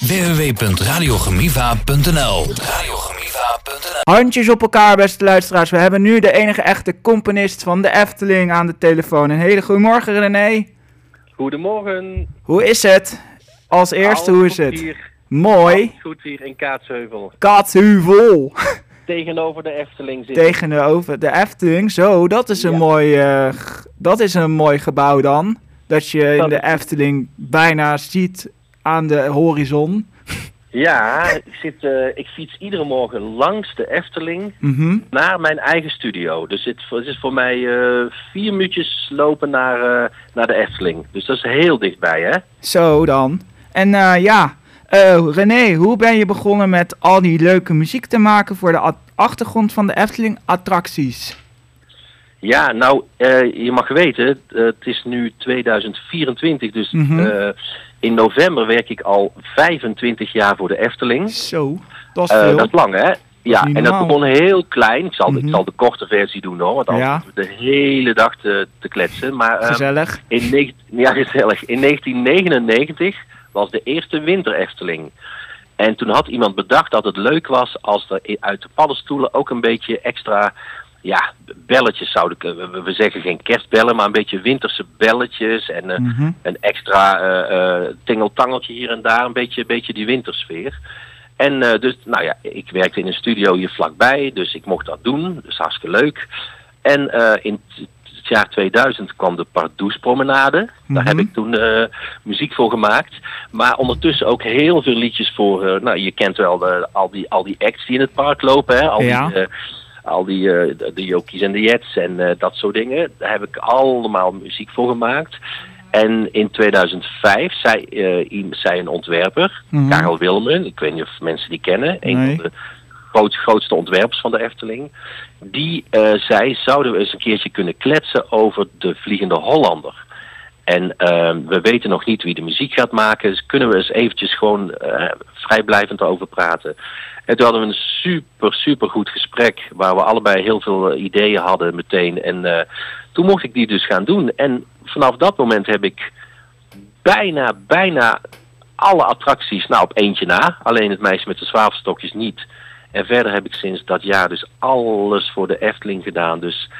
www.radiogemiva.nl Handjes op elkaar, beste luisteraars. We hebben nu de enige echte componist van de Efteling aan de telefoon. Een hele goede morgen, René. Goedemorgen. Hoe is het? Als eerste, Alles hoe is het? Hier, Mooi. alles goed hier in Kaatsheuvel. Kaatsheuvel. Tegenover de Efteling zit Tegenover de Efteling. Zo, dat is een, Ja. mooi, eh, dat is een mooi gebouw dan. Dat je in de Efteling bijna ziet aan de horizon. Ja, ik, zit, eh, ik fiets iedere morgen langs de Efteling Mhm. naar mijn eigen studio. Dus het, het is voor mij eh, vier minuutjes lopen naar, eh, naar de Efteling. Dus dat is heel dichtbij, hè? Zo dan. En ja, René, hoe ben je begonnen met al die leuke muziek te maken voor de achtergrond van de Efteling attracties? Ja, nou, je mag weten, het is nu 2024, dus Mhm. In november werk ik al 25 jaar voor de Efteling. Zo, dat is Eh, veel. dat is lang, hè? Ja, en dat begon heel klein. Ik zal, Mhm. ik zal de korte versie doen hoor, want anders Ja. de hele dag te, te kletsen. Maar ehm, Gezellig. in, ja, gezellig. in 1999 was de eerste winter Efteling. En toen had iemand bedacht dat het leuk was als er uit de paddenstoelen ook een beetje extra ja, belletjes zouden kunnen. We, zeggen geen kerstbellen, maar een beetje winterse belletjes en eh, Mhm. een extra eh, eh, tingeltangeltje hier en daar, een beetje, een beetje die wintersfeer. En dus, nou ja, ik werkte in een studio hier vlakbij, dus ik mocht dat doen. Dus hartstikke leuk. En in het jaar 2000 kwam de Pardoespromenade. Daar Mhm. heb ik toen muziek voor gemaakt. Maar ondertussen ook heel veel liedjes voor, eh, nou je kent wel de, al, die, al die acts die in het park lopen. Hè? Al Ja. die, al die eh, de, Jokies en de Jets en eh, dat soort dingen. Daar heb ik allemaal muziek voor gemaakt. En in 2005 zei, zei een ontwerper, Mhm. Karel Wilmen, ik weet niet of mensen die kennen, een van de groot, grootste ontwerpers van de Efteling, die zei, zouden we eens een keertje kunnen kletsen over de Vliegende Hollander? En ehm, we weten nog niet wie de muziek gaat maken, dus kunnen we eens eventjes gewoon eh, vrijblijvend over praten. En toen hadden we een super, super goed gesprek, waar we allebei heel veel eh, ideeën hadden meteen. En eh, toen mocht ik die dus gaan doen. En vanaf dat moment heb ik bijna, bijna alle attracties, nou op eentje na, alleen het meisje met de zwavelstokjes niet. En verder heb ik sinds dat jaar dus alles voor de Efteling gedaan. Dus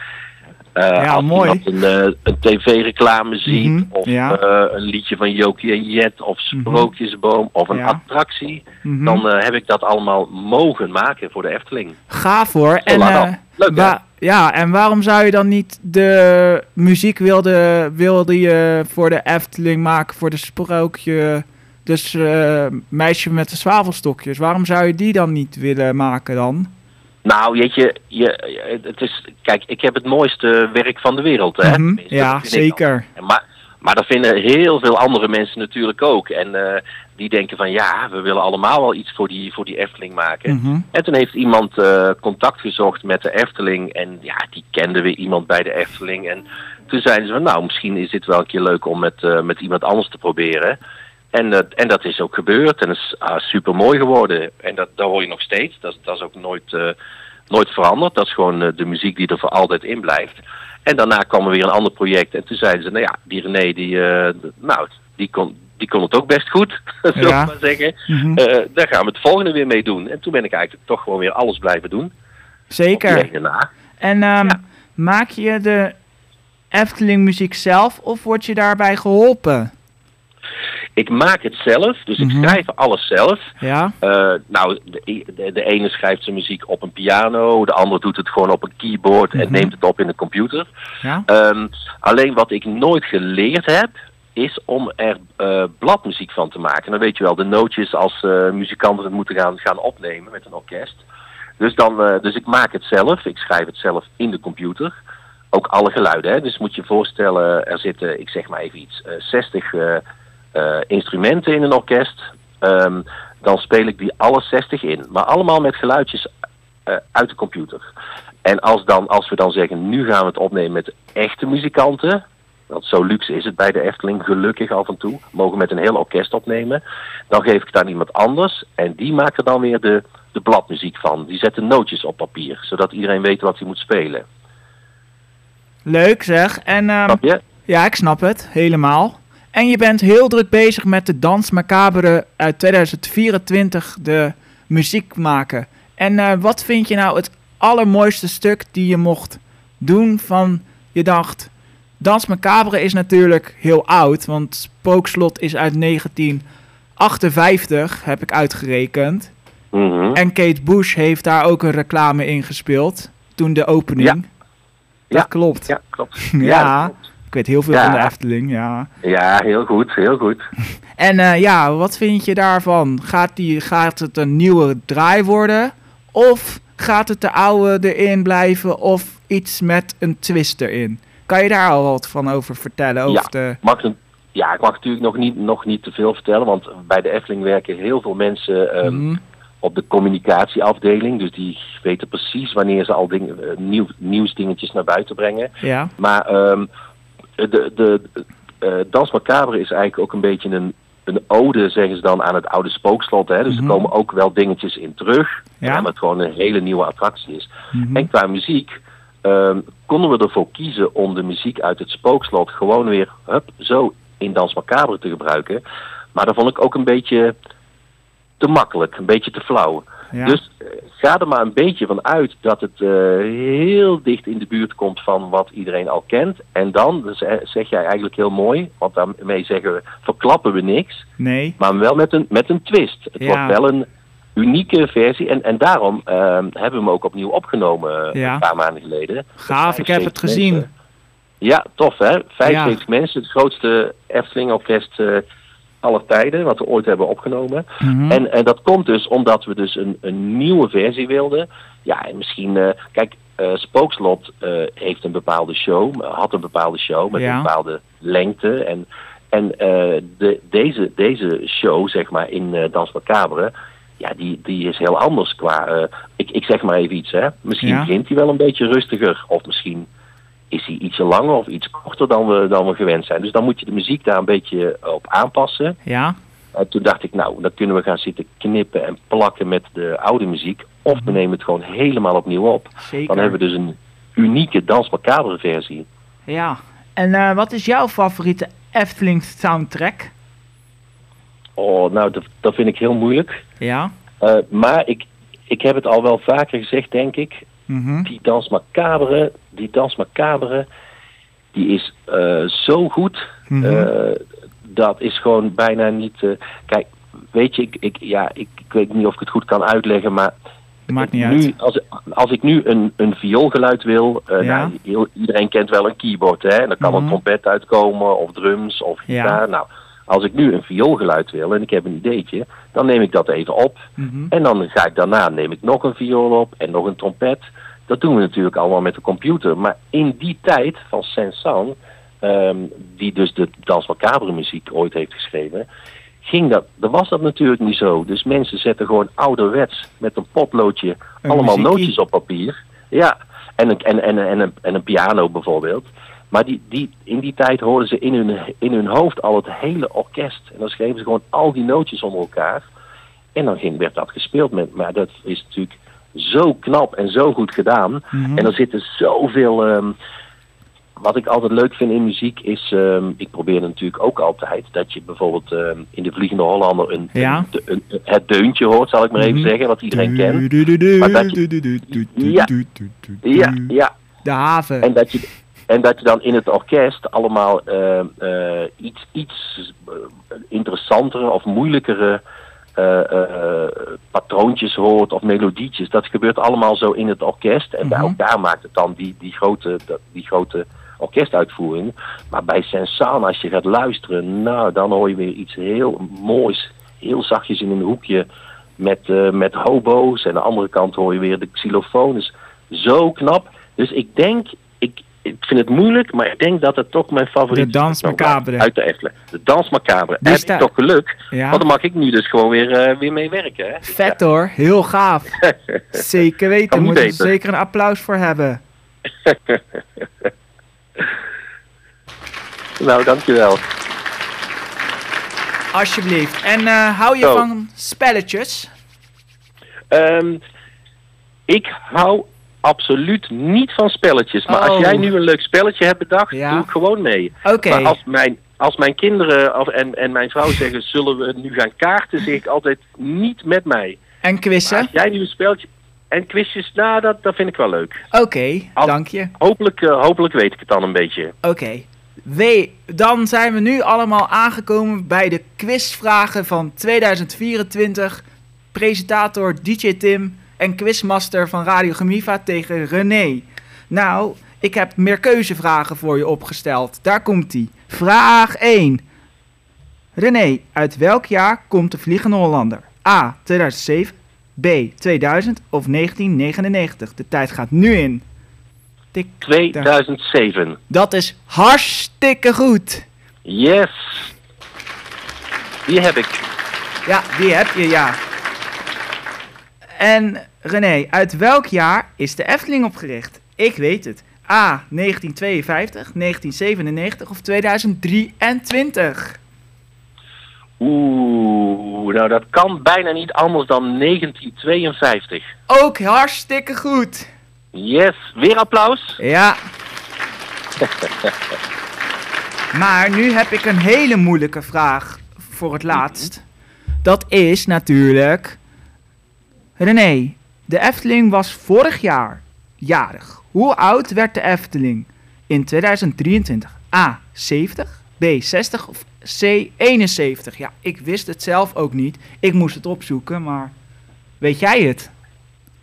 eh, Ja, als mooi. een, eh, een tv-reclame ziet, Mhm, of ja. eh, een liedje van Jokie en Jet, of Sprookjesboom, of een Ja. attractie, Mhm. dan heb ik dat allemaal mogen maken voor de Efteling. Gaaf hoor. En. Leuk, wa- ja, en waarom zou je dan niet de muziek wilde, wilde je voor de Efteling maken, voor de sprookje, dus meisje met de zwavelstokjes? Waarom zou je die dan niet willen maken dan? Nou, weet je, het is, kijk, ik heb het mooiste werk van de wereld, hè? Mhm, Ja, zeker. Maar, maar dat vinden heel veel andere mensen natuurlijk ook. En eh, die denken van ja, we willen allemaal wel iets voor die, voor die Efteling maken. Mhm. En toen heeft iemand eh, contact gezocht met de Efteling. En ja, die kende weer iemand bij de Efteling. En toen zeiden ze van nou, misschien is dit wel een keer leuk om met, eh, met iemand anders te proberen. En, eh, en dat is ook gebeurd. En dat is ah, super mooi geworden. En dat, dat hoor je nog steeds. Dat, dat is ook nooit, eh, nooit veranderd. Dat is gewoon eh, de muziek die er voor altijd in blijft. En daarna kwam er weer een ander project. En toen zeiden ze, nou ja, die René, die, eh, nou, die, kon, die kon het ook best goed, Ja. we maar zeggen. Mhm. Daar gaan we het volgende weer mee doen. En toen ben ik eigenlijk toch gewoon weer alles blijven doen. Zeker. En ehm, Ja. maak je de Efteling muziek zelf of word je daarbij geholpen? Ik maak het zelf, dus Mhm. ik schrijf alles zelf. Ja? Eh, nou, de, de, de ene schrijft zijn muziek op een piano, de andere doet het gewoon op een keyboard en Mhm. neemt het op in de computer. Ja? Ehm, alleen wat ik nooit geleerd heb, is om er eh, bladmuziek van te maken. Dan weet je wel, de nootjes als eh, muzikanten het moeten gaan, gaan opnemen met een orkest. Dus, dan, dus ik maak het zelf, ik schrijf het zelf in de computer. Ook alle geluiden, hè. dus moet je je voorstellen, er zitten, ik zeg maar even iets, eh 60 eh, eh, instrumenten in een orkest. Ehm, dan speel ik die alle 60 in. Maar allemaal met geluidjes eh, uit de computer. En als, dan, als we dan zeggen, nu gaan we het opnemen met echte muzikanten. Want zo luxe is het bij de Efteling, gelukkig af en toe. Mogen met een heel orkest opnemen. Dan geef ik het aan iemand anders. En die maakt er dan weer de, de bladmuziek van. Die zet de nootjes op papier. Zodat iedereen weet wat hij moet spelen. Leuk zeg. En ehm, Snap je? ja, ik snap het helemaal. En je bent heel druk bezig met de Dans Macabre uit 2024, de muziek maken. En eh, wat vind je nou het allermooiste stuk die je mocht doen van je dacht... Dans Macabre is natuurlijk heel oud, want Spookslot is uit 1958, heb ik uitgerekend. Mhm. En Kate Bush heeft daar ook een reclame in gespeeld, toen de opening. Ja. Dat Ja. klopt. Ja, klopt. Ja. dat klopt. Ik weet heel veel Ja. van de Efteling, ja. ja, heel goed, heel goed. En eh, ja, wat vind je daarvan? Gaat, die, gaat het een nieuwe draai worden? Of gaat het de oude erin blijven? Of iets met een twist erin? Kan je daar al wat van over vertellen? Over Ja. de... Mag een, ja, ik mag natuurlijk nog niet, nog niet te veel vertellen, want bij de Efteling werken heel veel mensen ehm, Mhm. op de communicatieafdeling. Dus die weten precies wanneer ze al dingen, eh, nieuw, nieuwsdingetjes naar buiten brengen. Ja, Maar ehm, de, de, eh Dans Macabre is eigenlijk ook een beetje een, een ode, zeggen ze dan, aan het oude spookslot. Hè? Dus Mhm. er komen ook wel dingetjes in terug. Ja. Ja. het gewoon een hele nieuwe attractie is. Mhm. En qua muziek ehm, konden we ervoor kiezen om de muziek uit het spookslot gewoon weer hup, zo in Dans Macabre te gebruiken. Maar dat vond ik ook een beetje te makkelijk, een beetje te flauw. Ja. Dus eh, ga er maar een beetje van uit dat het eh, heel dicht in de buurt komt van wat iedereen al kent. En dan dus, zeg jij eigenlijk heel mooi, want daarmee zeggen we, verklappen we niks, nee. maar wel met een, met een twist. Het Ja. wordt wel een unieke versie en, en daarom eh, hebben we hem ook opnieuw opgenomen Ja. een paar maanden geleden. Gaaf, ik heb het 75 gezien. mensen. Ja, tof hè? 75 mensen, het grootste Efteling-orkest eh aller tijden, wat we ooit hebben opgenomen. Mhm. En, en dat komt dus omdat we dus een, een nieuwe versie wilden. Ja, en misschien, eh, kijk, eh, Spookslot eh, heeft een bepaalde show, had een bepaalde show met Ja. een bepaalde lengte. En, en de, deze, deze show, zeg maar, in Dans Macabre, ja, die, die is heel anders qua, ik, ik zeg maar even iets, hè. Misschien Ja. begint hij wel een beetje rustiger, of misschien is hij ietsje langer of iets korter dan we, dan we gewend zijn. Dus dan moet je de muziek daar een beetje op aanpassen. Ja, En toen dacht ik, nou, dan kunnen we gaan zitten knippen en plakken met de oude muziek. Of we nemen het gewoon helemaal opnieuw op. zeker. Dan hebben we dus een unieke Dans Macabre versie. Ja. En eh, wat is jouw favoriete Efteling soundtrack? Oh, nou, dat, dat vind ik heel moeilijk. Ja. Eh, maar ik, ik heb het al wel vaker gezegd, denk ik. Mhm. Die Dans Macabre, die Dans Macabre, die is eh, zo goed. Mhm. Eh, dat is gewoon bijna niet... eh, kijk, weet je, ik, ik, ja, ik, ik weet niet of ik het goed kan uitleggen, maar... Maakt niet nu, uit. Als, als ik nu een, een vioolgeluid wil, Ja. nou, iedereen kent wel een keyboard, hè? En dan kan Mhm. een trompet uitkomen, of drums, of Ja. gitaar. Nou, als ik nu een vioolgeluid wil en ik heb een ideetje, dan neem ik dat even op. Mhm. En dan ga ik daarna neem ik nog een viool op en nog een trompet. Dat doen we natuurlijk allemaal met de computer. Maar in die tijd van Saint-Saëns, ehm, die dus de Dans Macabre muziek ooit heeft geschreven, ging dat, dan was dat natuurlijk niet zo. Dus mensen zetten gewoon ouderwets met een potloodje Een allemaal nootjes op papier. Ja, en een, en, en, en, een, en een piano bijvoorbeeld. Maar die, die, in die tijd hoorden ze in hun, in hun hoofd al het hele orkest. En dan schreven ze gewoon al die nootjes onder elkaar. En dan ging, werd dat gespeeld. Met, maar dat is natuurlijk zo knap en zo goed gedaan. Mhm. En er zitten zoveel. ehm wat ik altijd leuk vind in muziek is. ehm, ik probeer natuurlijk ook altijd. dat je bijvoorbeeld ehm, in de Vliegende Hollander. Een, Ja. een- een- een- het deuntje hoort, zal ik maar even Mhm. zeggen. Wat iedereen kent. Ja, ja. De haven. En dat je, en dat je dan in het orkest allemaal ehm, eh, iets, iets eh, interessantere of moeilijkere eh, eh, patroontjes hoort of melodietjes. Dat gebeurt allemaal zo in het orkest. En bij Mhm. elkaar maakt het dan die, die, grote, die grote orkestuitvoering. Maar bij Sensaan, als je gaat luisteren, nou, dan hoor je weer iets heel moois. Heel zachtjes in een hoekje met, eh, met hobo's. En aan de andere kant hoor je weer de xylofoon. Dus zo knap. Dus ik denk, ik, ik vind het moeilijk, maar ik denk dat het toch mijn favoriet De Dans Macabre. Uit de Efteling. De Dans Macabre. Die Heb sta- ik toch geluk? Ja. Want dan mag ik nu dus gewoon weer, eh, weer mee werken. Hè? Vet hoor, heel gaaf. Zeker weten, moeten we beter. zeker een applaus voor hebben. Nou, dankjewel. Alsjeblieft. En eh, hou je Zo. van spelletjes? Ehm, ik hou absoluut niet van spelletjes. Maar als Oh. jij nu een leuk spelletje hebt bedacht, Ja. doe ik gewoon mee. Maar als mijn, als mijn kinderen of, en, en mijn vrouw zeggen, zullen we nu gaan kaarten, zeg ik altijd niet met mij. En quizzen? Als jij nu een speltje en quizjes, nou, dat, dat vind ik wel leuk. Oké, dank je. Hopelijk, eh, hopelijk weet ik het dan een beetje. Oké. W, dan zijn we nu allemaal aangekomen bij de quizvragen van 2024. Presentator DJ Tim en quizmaster van Radio Gemiva tegen René. Nou, ik heb meer keuzevragen voor je opgesteld. Daar komt ie. Vraag 1. René, uit welk jaar komt de Vliegende Hollander? A. 2007, B. 2000 of 1999? De tijd gaat nu in. Tik. 2007. Dat is hartstikke goed. Yes. Die heb ik. Ja, die heb je, ja. En René, uit welk jaar is de Efteling opgericht? Ik weet het. A. 1952, 1997 of 2023? Oeh, nou dat kan bijna niet anders dan 1952. Ook hartstikke goed. Yes. Weer applaus. Ja. maar nu heb ik een hele moeilijke vraag voor het laatst. Dat is natuurlijk... René, de Efteling was vorig jaar jarig. Hoe oud werd de Efteling in 2023? A. 70, B. 60 of C. 71? Ja, ik wist het zelf ook niet. Ik moest het opzoeken, maar weet jij het?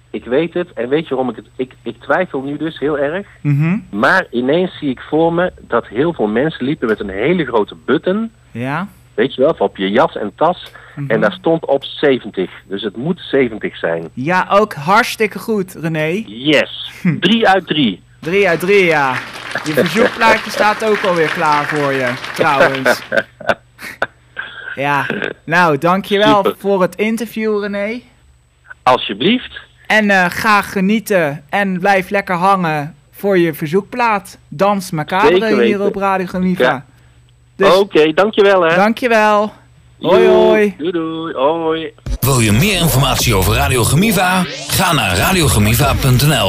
Ik weet het. En weet je waarom ik het... Ik, ik twijfel nu dus heel erg. Mhm. Maar ineens zie ik voor me dat heel veel mensen liepen met een hele grote button. Ja. Weet je wel, op je jas en tas. Mhm. En daar stond op 70. Dus het moet 70 zijn. Ja, ook hartstikke goed, René. Yes. Hm. 3 uit 3. 3 uit 3, ja. Je verzoekplaatje staat ook alweer klaar voor je, trouwens. Ja, nou, dankjewel Super. voor het interview, René. Alsjeblieft. En eh, ga genieten en blijf lekker hangen voor je verzoekplaat. Dans Macabre hier op Radio Geniva. Ja. Dus Oké, dankjewel hè. dankjewel. Hoi, hoi. Doei doei. Hoi. Wil je meer informatie over Radio Gemiva? Ga naar radiogemiva.nl